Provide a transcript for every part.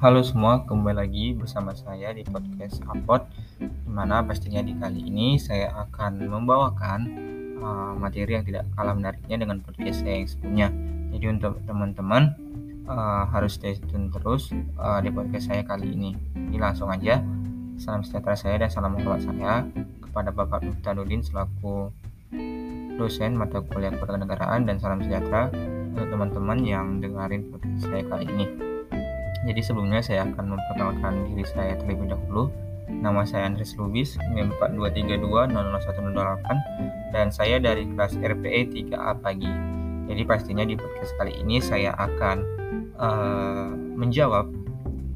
Halo semua, kembali lagi bersama saya di podcast Apot Di mana pastinya di kali ini saya akan membawakan uh, materi yang tidak kalah menariknya dengan podcast saya yang sebelumnya. Jadi untuk teman-teman uh, harus stay tune terus uh, di podcast saya kali ini. Ini langsung aja. Salam sejahtera saya dan salam hormat saya kepada Bapak Nudin selaku dosen mata kuliah kewarganegaraan dan salam sejahtera untuk teman-teman yang dengerin podcast saya kali ini. Jadi sebelumnya saya akan memperkenalkan diri saya terlebih dahulu. Nama saya Andres Lubis, NIM 4232 dan saya dari kelas RPE 3A pagi. Jadi pastinya di podcast kali ini saya akan uh, menjawab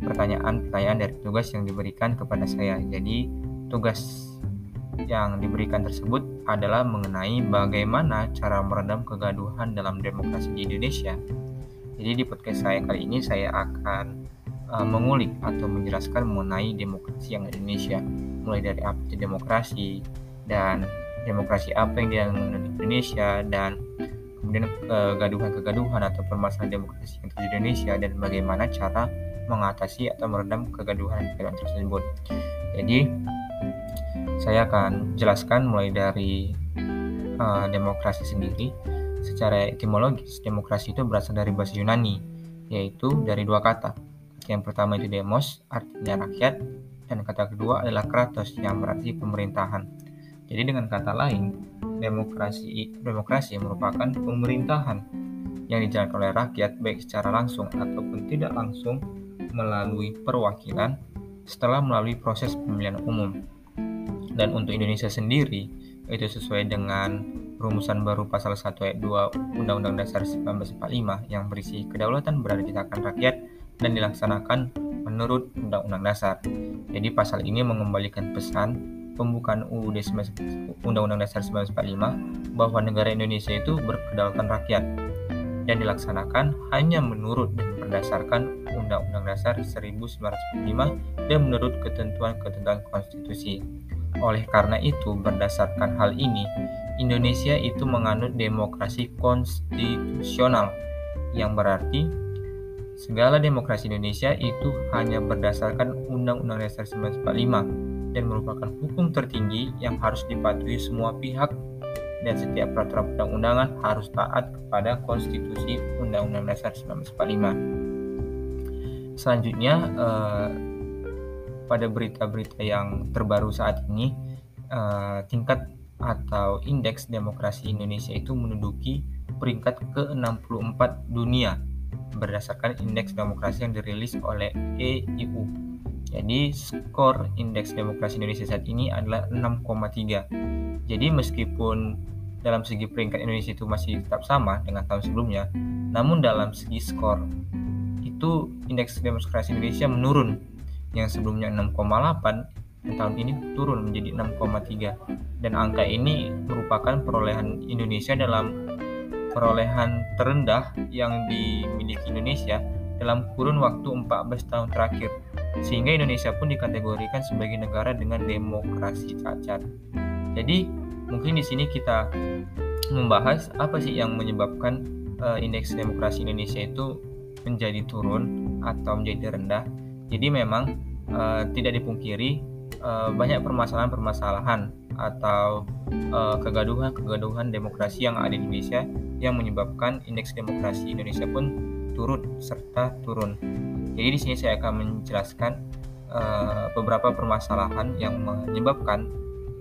pertanyaan-pertanyaan dari tugas yang diberikan kepada saya. Jadi tugas yang diberikan tersebut adalah mengenai bagaimana cara meredam kegaduhan dalam demokrasi di Indonesia. Jadi di podcast saya kali ini saya akan uh, mengulik atau menjelaskan mengenai demokrasi yang di Indonesia, mulai dari apa itu demokrasi dan demokrasi apa yang dianggap di Indonesia dan kemudian kegaduhan-kegaduhan atau permasalahan demokrasi yang terjadi di Indonesia dan bagaimana cara mengatasi atau meredam kegaduhan-kegaduhan tersebut. Jadi saya akan jelaskan mulai dari uh, demokrasi sendiri Secara etimologis, demokrasi itu berasal dari bahasa Yunani, yaitu dari dua kata. Yang pertama itu demos, artinya rakyat, dan kata kedua adalah kratos, yang berarti pemerintahan. Jadi dengan kata lain, demokrasi demokrasi merupakan pemerintahan yang dijalankan oleh rakyat baik secara langsung ataupun tidak langsung melalui perwakilan setelah melalui proses pemilihan umum. Dan untuk Indonesia sendiri, itu sesuai dengan rumusan baru pasal 1 ayat 2 Undang-Undang Dasar 1945 yang berisi kedaulatan berada di tangan rakyat dan dilaksanakan menurut Undang-Undang Dasar. Jadi pasal ini mengembalikan pesan pembukaan UUD Undang-Undang Dasar 1945 bahwa negara Indonesia itu berkedaulatan rakyat dan dilaksanakan hanya menurut dan berdasarkan Undang-Undang Dasar 1945 dan menurut ketentuan-ketentuan konstitusi. Oleh karena itu, berdasarkan hal ini, Indonesia itu menganut demokrasi konstitusional, yang berarti segala demokrasi Indonesia itu hanya berdasarkan Undang-Undang Dasar 1945 dan merupakan hukum tertinggi yang harus dipatuhi semua pihak dan setiap peraturan perundang-undangan harus taat kepada konstitusi Undang-Undang Dasar 1945. Selanjutnya, eh, pada berita-berita yang terbaru saat ini uh, tingkat atau indeks demokrasi Indonesia itu menduduki peringkat ke-64 dunia berdasarkan indeks demokrasi yang dirilis oleh EIU. Jadi skor indeks demokrasi Indonesia saat ini adalah 6,3. Jadi meskipun dalam segi peringkat Indonesia itu masih tetap sama dengan tahun sebelumnya, namun dalam segi skor itu indeks demokrasi Indonesia menurun yang sebelumnya 6,8 dan tahun ini turun menjadi 6,3 dan angka ini merupakan perolehan Indonesia dalam perolehan terendah yang dimiliki Indonesia dalam kurun waktu 14 tahun terakhir. Sehingga Indonesia pun dikategorikan sebagai negara dengan demokrasi cacat. Jadi mungkin di sini kita membahas apa sih yang menyebabkan uh, indeks demokrasi Indonesia itu menjadi turun atau menjadi rendah jadi memang uh, tidak dipungkiri uh, banyak permasalahan-permasalahan atau kegaduhan-kegaduhan demokrasi yang ada di Indonesia yang menyebabkan indeks demokrasi Indonesia pun turut serta turun. Jadi di sini saya akan menjelaskan uh, beberapa permasalahan yang menyebabkan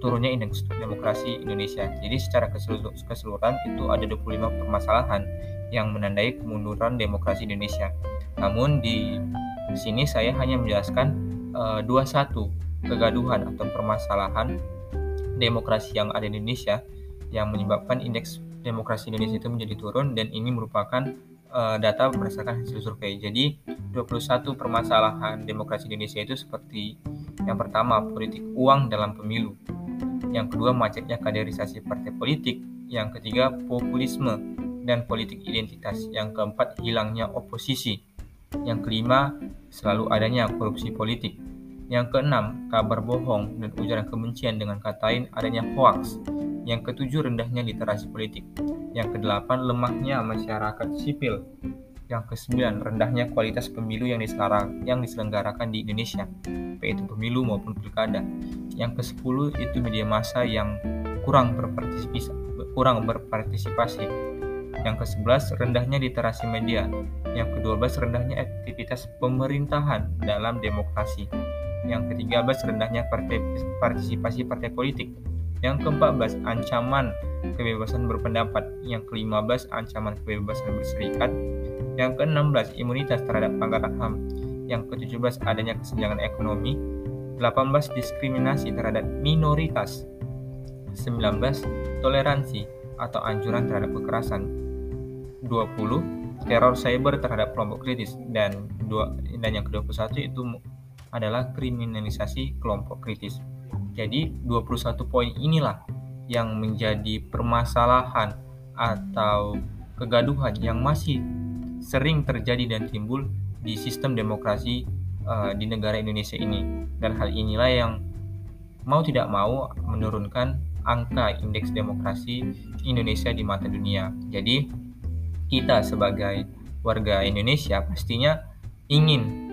turunnya indeks demokrasi Indonesia. Jadi secara keseluruhan itu ada 25 permasalahan yang menandai kemunduran demokrasi Indonesia. Namun di di sini saya hanya menjelaskan uh, dua satu kegaduhan atau permasalahan demokrasi yang ada di Indonesia yang menyebabkan indeks demokrasi Indonesia itu menjadi turun dan ini merupakan uh, data berdasarkan hasil survei. Jadi 21 permasalahan demokrasi Indonesia itu seperti yang pertama politik uang dalam pemilu. Yang kedua macetnya kaderisasi partai politik. Yang ketiga populisme dan politik identitas. Yang keempat hilangnya oposisi. Yang kelima, selalu adanya korupsi politik. Yang keenam, kabar bohong dan ujaran kebencian dengan kata lain adanya hoax. Yang ketujuh, rendahnya literasi politik. Yang kedelapan, lemahnya masyarakat sipil. Yang kesembilan, rendahnya kualitas pemilu yang yang diselenggarakan di Indonesia, baik itu pemilu maupun pilkada. Yang ke-10 itu media massa yang kurang berpartisipasi, kurang berpartisipasi. Yang ke-11 rendahnya literasi media. Yang ke-12 rendahnya aktivitas pemerintahan dalam demokrasi. Yang ke-13 rendahnya partisipasi partai politik. Yang ke-14 ancaman kebebasan berpendapat. Yang ke-15 ancaman kebebasan berserikat. Yang ke-16 imunitas terhadap pelanggaran HAM. Yang ke-17 adanya kesenjangan ekonomi. 18 diskriminasi terhadap minoritas. 19 toleransi atau anjuran terhadap kekerasan 20 teror cyber terhadap kelompok kritis dan dua dan yang ke-21 itu adalah kriminalisasi kelompok kritis. Jadi 21 poin inilah yang menjadi permasalahan atau kegaduhan yang masih sering terjadi dan timbul di sistem demokrasi uh, di negara Indonesia ini. Dan hal inilah yang mau tidak mau menurunkan angka indeks demokrasi Indonesia di mata dunia. Jadi kita sebagai warga Indonesia pastinya ingin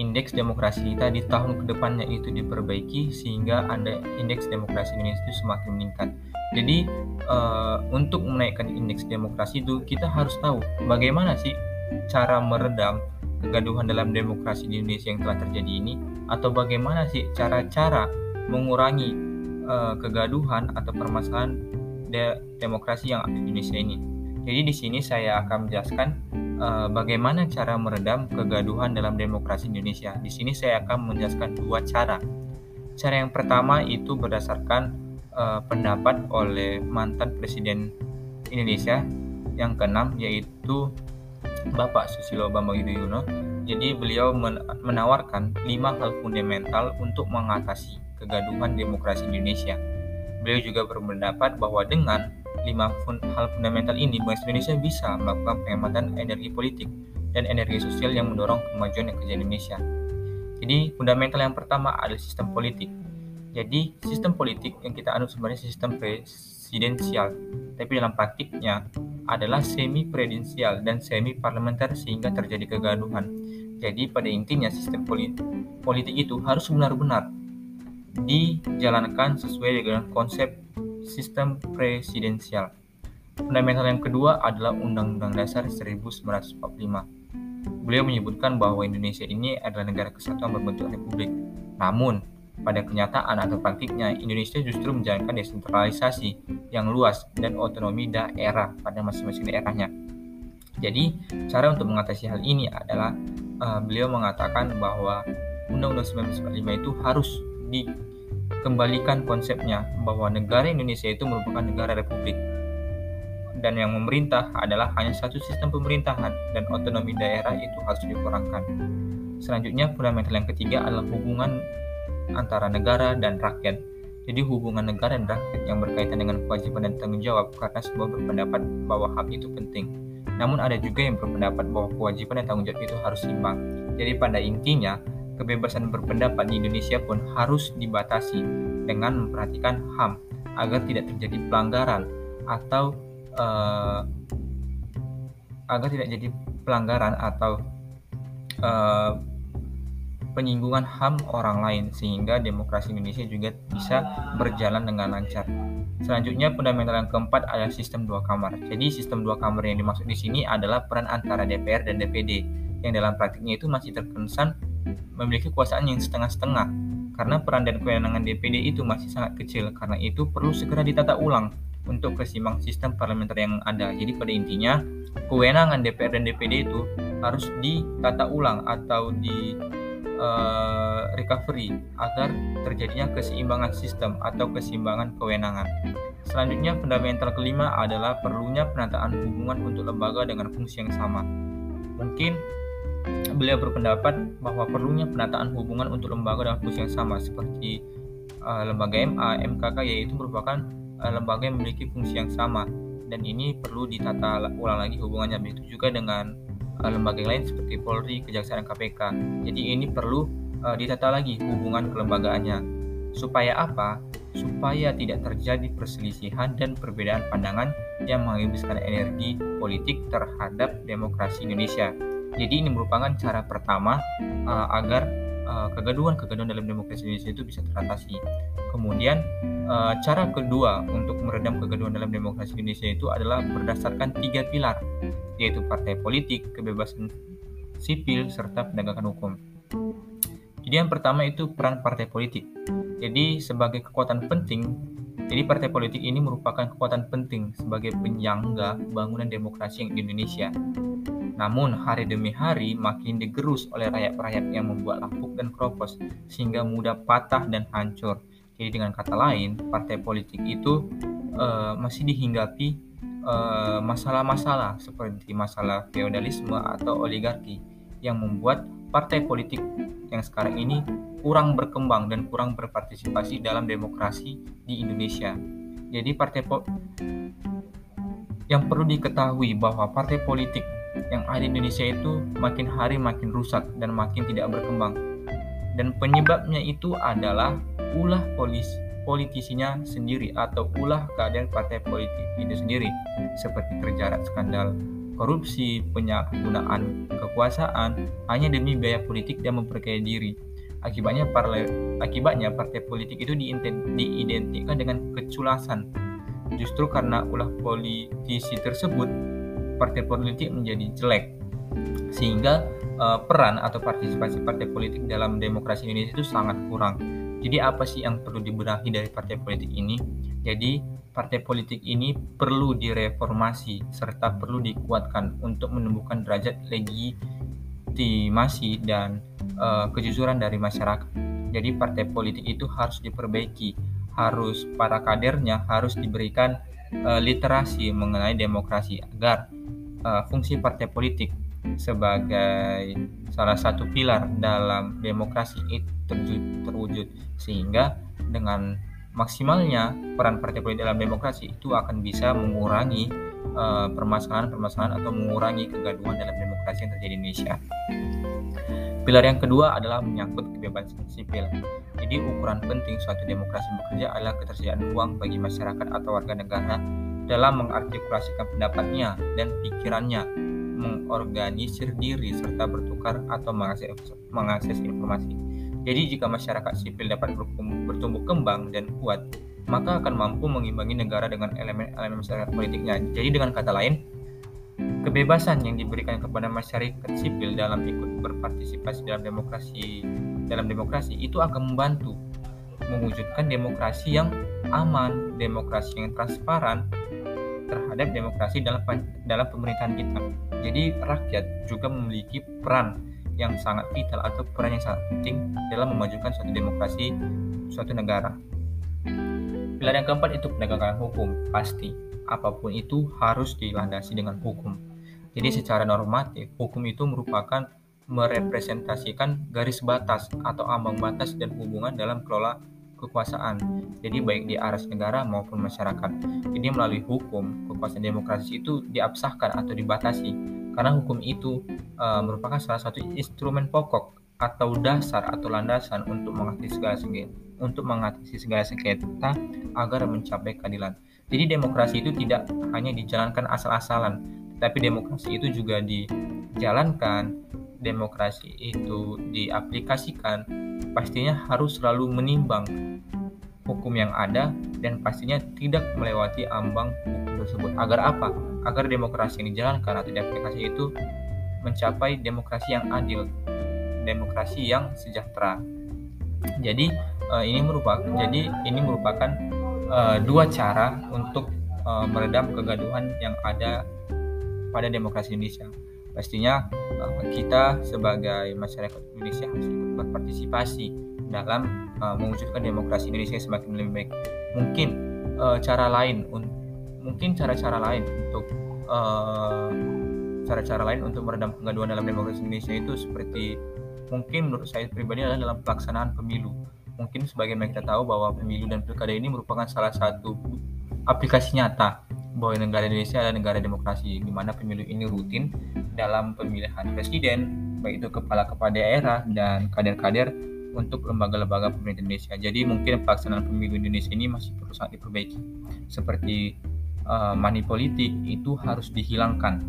indeks demokrasi kita di tahun ke depannya itu diperbaiki sehingga ada indeks demokrasi Indonesia itu semakin meningkat. Jadi uh, untuk menaikkan indeks demokrasi itu kita harus tahu bagaimana sih cara meredam kegaduhan dalam demokrasi di Indonesia yang telah terjadi ini atau bagaimana sih cara-cara mengurangi uh, kegaduhan atau permasalahan de demokrasi yang ada di Indonesia ini. Jadi di sini saya akan menjelaskan uh, bagaimana cara meredam kegaduhan dalam demokrasi Indonesia. Di sini saya akan menjelaskan dua cara. Cara yang pertama itu berdasarkan uh, pendapat oleh mantan Presiden Indonesia yang keenam yaitu Bapak Susilo Bambang Yudhoyono. Jadi beliau menawarkan lima hal fundamental untuk mengatasi kegaduhan demokrasi Indonesia. Beliau juga berpendapat bahwa dengan lima fun hal fundamental ini, bangsa Indonesia bisa melakukan penghematan energi politik dan energi sosial yang mendorong kemajuan ekonomi Indonesia. Jadi, fundamental yang pertama adalah sistem politik. Jadi, sistem politik yang kita anut sebenarnya sistem presidensial, tapi dalam praktiknya adalah semi presidensial dan semi parlementer sehingga terjadi kegaduhan. Jadi, pada intinya sistem politik, politik itu harus benar-benar dijalankan sesuai dengan konsep sistem presidensial. Fundamental yang kedua adalah Undang-Undang Dasar 1945. Beliau menyebutkan bahwa Indonesia ini adalah negara kesatuan berbentuk republik. Namun, pada kenyataan atau praktiknya, Indonesia justru menjalankan desentralisasi yang luas dan otonomi daerah pada masing-masing daerahnya. Jadi, cara untuk mengatasi hal ini adalah uh, beliau mengatakan bahwa Undang-Undang 1945 itu harus di kembalikan konsepnya bahwa negara Indonesia itu merupakan negara republik dan yang memerintah adalah hanya satu sistem pemerintahan dan otonomi daerah itu harus dikurangkan. Selanjutnya, fundamental yang ketiga adalah hubungan antara negara dan rakyat. Jadi hubungan negara dan rakyat yang berkaitan dengan kewajiban dan tanggung jawab karena semua berpendapat bahwa hak itu penting. Namun ada juga yang berpendapat bahwa kewajiban dan tanggung jawab itu harus seimbang. Jadi pada intinya, kebebasan berpendapat di Indonesia pun harus dibatasi dengan memperhatikan HAM agar tidak terjadi pelanggaran atau uh, agar tidak jadi pelanggaran atau uh, penyinggungan HAM orang lain sehingga demokrasi Indonesia juga bisa berjalan dengan lancar. Selanjutnya fundamental yang keempat adalah sistem dua kamar. Jadi sistem dua kamar yang dimaksud di sini adalah peran antara DPR dan DPD yang dalam praktiknya itu masih terkesan memiliki kekuasaan yang setengah-setengah karena peran dan kewenangan DPD itu masih sangat kecil karena itu perlu segera ditata ulang untuk kesimbang sistem parlementer yang ada. Jadi pada intinya kewenangan DPR dan DPD itu harus ditata ulang atau di uh, recovery agar terjadinya keseimbangan sistem atau keseimbangan kewenangan. Selanjutnya fundamental kelima adalah perlunya penataan hubungan untuk lembaga dengan fungsi yang sama. Mungkin beliau berpendapat bahwa perlunya penataan hubungan untuk lembaga dengan fungsi yang sama seperti uh, lembaga MA, MKK yaitu merupakan uh, lembaga yang memiliki fungsi yang sama dan ini perlu ditata ulang lagi hubungannya begitu juga dengan uh, lembaga lain seperti Polri, Kejaksaan, KPK. Jadi ini perlu uh, ditata lagi hubungan kelembagaannya. Supaya apa? supaya tidak terjadi perselisihan dan perbedaan pandangan yang menghabiskan energi politik terhadap demokrasi Indonesia. Jadi ini merupakan cara pertama uh, agar uh, kegaduhan-kegaduhan dalam demokrasi Indonesia itu bisa teratasi. Kemudian uh, cara kedua untuk meredam kegaduhan dalam demokrasi Indonesia itu adalah berdasarkan tiga pilar, yaitu partai politik, kebebasan sipil, serta penegakan hukum. Jadi yang pertama itu peran partai politik. Jadi sebagai kekuatan penting, jadi partai politik ini merupakan kekuatan penting sebagai penyangga bangunan demokrasi yang di Indonesia. Namun hari demi hari makin digerus oleh rakyat-rakyat yang membuat lapuk dan keropos sehingga mudah patah dan hancur. Jadi dengan kata lain, partai politik itu uh, masih dihinggapi eh, masalah-masalah uh, seperti masalah feodalisme atau oligarki yang membuat partai politik yang sekarang ini kurang berkembang dan kurang berpartisipasi dalam demokrasi di Indonesia. Jadi partai po yang perlu diketahui bahwa partai politik yang ada di Indonesia itu makin hari makin rusak dan makin tidak berkembang. Dan penyebabnya itu adalah ulah polis politisinya sendiri atau ulah keadaan partai politik itu sendiri seperti terjarat skandal korupsi, penyalahgunaan kekuasaan hanya demi biaya politik dan memperkaya diri. Akibatnya, parle, akibatnya partai politik itu diidentikan dengan keculasan. Justru karena ulah politisi tersebut, partai politik menjadi jelek. Sehingga uh, peran atau partisipasi partai politik dalam demokrasi Indonesia itu sangat kurang. Jadi apa sih yang perlu dibenahi dari partai politik ini? Jadi partai politik ini perlu direformasi serta perlu dikuatkan untuk menumbuhkan derajat legitimasi dan uh, kejujuran dari masyarakat. Jadi partai politik itu harus diperbaiki, harus para kadernya harus diberikan uh, literasi mengenai demokrasi agar uh, fungsi partai politik sebagai salah satu pilar dalam demokrasi itu terwujud sehingga dengan maksimalnya peran partai politik dalam demokrasi itu akan bisa mengurangi eh, permasalahan-permasalahan uh, atau mengurangi kegaduhan dalam demokrasi yang terjadi di Indonesia. Pilar yang kedua adalah menyangkut kebebasan sipil. Jadi ukuran penting suatu demokrasi bekerja adalah ketersediaan ruang bagi masyarakat atau warga negara dalam mengartikulasikan pendapatnya dan pikirannya, mengorganisir diri serta bertukar atau mengakses, mengakses informasi. Jadi jika masyarakat sipil dapat bertumbuh kembang dan kuat, maka akan mampu mengimbangi negara dengan elemen-elemen masyarakat politiknya. Jadi dengan kata lain, kebebasan yang diberikan kepada masyarakat sipil dalam ikut berpartisipasi dalam demokrasi dalam demokrasi itu akan membantu mewujudkan demokrasi yang aman, demokrasi yang transparan terhadap demokrasi dalam dalam pemerintahan kita. Jadi rakyat juga memiliki peran yang sangat vital atau peran yang sangat penting dalam memajukan suatu demokrasi suatu negara. Pilar yang keempat itu penegakan hukum, pasti. Apa pun itu harus dilandasi dengan hukum. Jadi secara normatif, hukum itu merupakan merepresentasikan garis batas atau ambang batas dan hubungan dalam kelola kekuasaan. Jadi baik di aras negara maupun masyarakat. Jadi melalui hukum, kekuasaan demokrasi itu diabsahkan atau dibatasi karena hukum itu uh, merupakan salah satu instrumen pokok atau dasar atau landasan untuk mengatasi segala sengketa untuk mengatasi segala sengketa agar mencapai keadilan. Jadi demokrasi itu tidak hanya dijalankan asal-asalan, tapi demokrasi itu juga dijalankan, demokrasi itu diaplikasikan, pastinya harus selalu menimbang hukum yang ada dan pastinya tidak melewati ambang hukum tersebut. Agar apa? Agar demokrasi yang dijalankan atau diaplikasi itu mencapai demokrasi yang adil, demokrasi yang sejahtera. Jadi uh, ini merupakan jadi ini merupakan uh, dua cara untuk uh, meredam kegaduhan yang ada pada demokrasi Indonesia. Pastinya uh, kita sebagai masyarakat Indonesia harus ikut berpartisipasi dalam uh, mewujudkan demokrasi Indonesia semakin lebih baik. Mungkin uh, cara lain, mungkin cara-cara lain untuk cara cara-cara lain untuk meredam kegaduhan dalam demokrasi Indonesia itu seperti mungkin menurut saya pribadi adalah dalam pelaksanaan pemilu. Mungkin sebagian kita tahu bahwa pemilu dan pilkada ini merupakan salah satu aplikasi nyata bahwa negara Indonesia adalah negara demokrasi di mana pemilu ini rutin dalam pemilihan presiden baik itu kepala kepala daerah dan kader-kader untuk lembaga-lembaga pemerintah Indonesia. Jadi mungkin pelaksanaan pemilu Indonesia ini masih perlu sangat diperbaiki. Seperti uh, money politik itu harus dihilangkan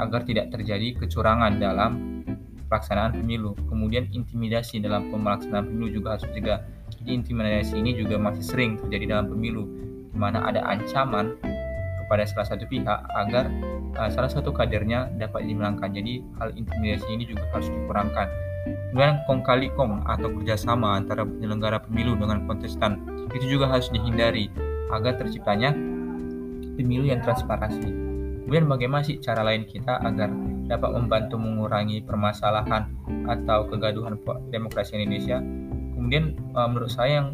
agar tidak terjadi kecurangan dalam pelaksanaan pemilu. Kemudian intimidasi dalam pelaksanaan pemilu juga harus dicegah. Jadi intimidasi ini juga masih sering terjadi dalam pemilu, di mana ada ancaman kepada salah satu pihak agar uh, salah satu kadernya dapat dimenangkan. Jadi hal intimidasi ini juga harus dikurangkan. Kemudian kong kali kong atau kerjasama antara penyelenggara pemilu dengan kontestan itu juga harus dihindari agar terciptanya pemilu yang transparansi. Kemudian bagaimana sih cara lain kita agar dapat membantu mengurangi permasalahan atau kegaduhan demokrasi Indonesia. Kemudian uh, menurut saya yang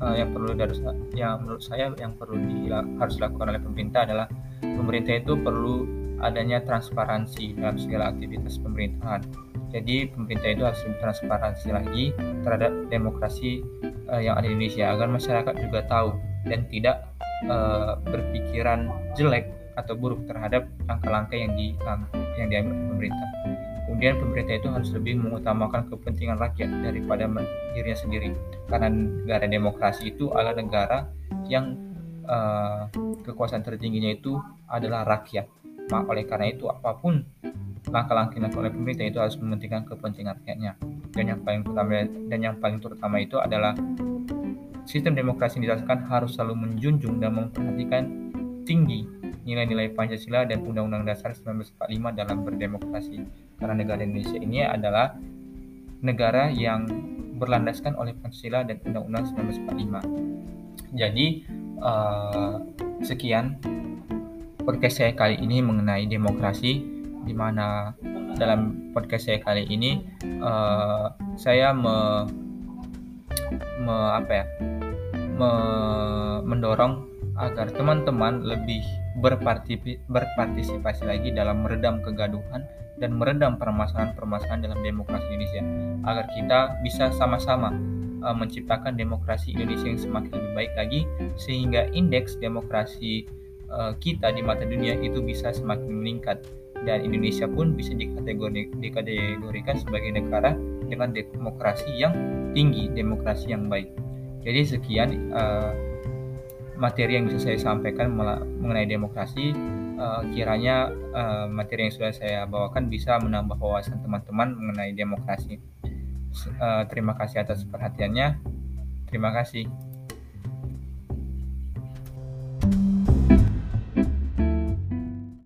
uh, yang perlu harus yang menurut saya yang perlu di, harus dilakukan oleh pemerintah adalah pemerintah itu perlu adanya transparansi dalam segala aktivitas pemerintahan. Jadi pemerintah itu harus lebih transparansi lagi terhadap demokrasi uh, yang ada di Indonesia agar masyarakat juga tahu dan tidak uh, berpikiran jelek atau buruk terhadap langkah-langkah yang di yang diambil pemerintah. Kemudian pemerintah itu harus lebih mengutamakan kepentingan rakyat daripada dirinya sendiri. Karena negara demokrasi itu adalah negara yang uh, kekuasaan tertingginya itu adalah rakyat. Maka oleh karena itu apa pun langkah-langkah yang oleh pemerintah itu harus mementingkan kepentingan rakyatnya. Dan yang paling terutama dan yang paling terutama itu adalah sistem demokrasi yang harus selalu menjunjung dan memperhatikan tinggi nilai-nilai Pancasila dan Undang-Undang Dasar 1945 dalam berdemokrasi. Karena negara Indonesia ini adalah negara yang berlandaskan oleh Pancasila dan Undang-Undang 1945. Jadi uh, sekian podcast saya kali ini mengenai demokrasi di mana dalam podcast saya kali ini uh, saya me, me apa ya me, mendorong agar teman-teman lebih berpartisipasi lagi dalam meredam kegaduhan dan meredam permasalahan-permasalahan dalam demokrasi Indonesia agar kita bisa sama-sama uh, menciptakan demokrasi Indonesia yang semakin lebih baik lagi sehingga indeks demokrasi uh, kita di mata dunia itu bisa semakin meningkat dan Indonesia pun bisa dikategori, dikategorikan sebagai negara dengan demokrasi yang tinggi, demokrasi yang baik. Jadi sekian uh, materi yang bisa saya sampaikan mengenai demokrasi uh, kiranya uh, materi yang sudah saya bawakan bisa menambah wawasan teman-teman mengenai demokrasi. Uh, terima kasih atas perhatiannya. Terima kasih.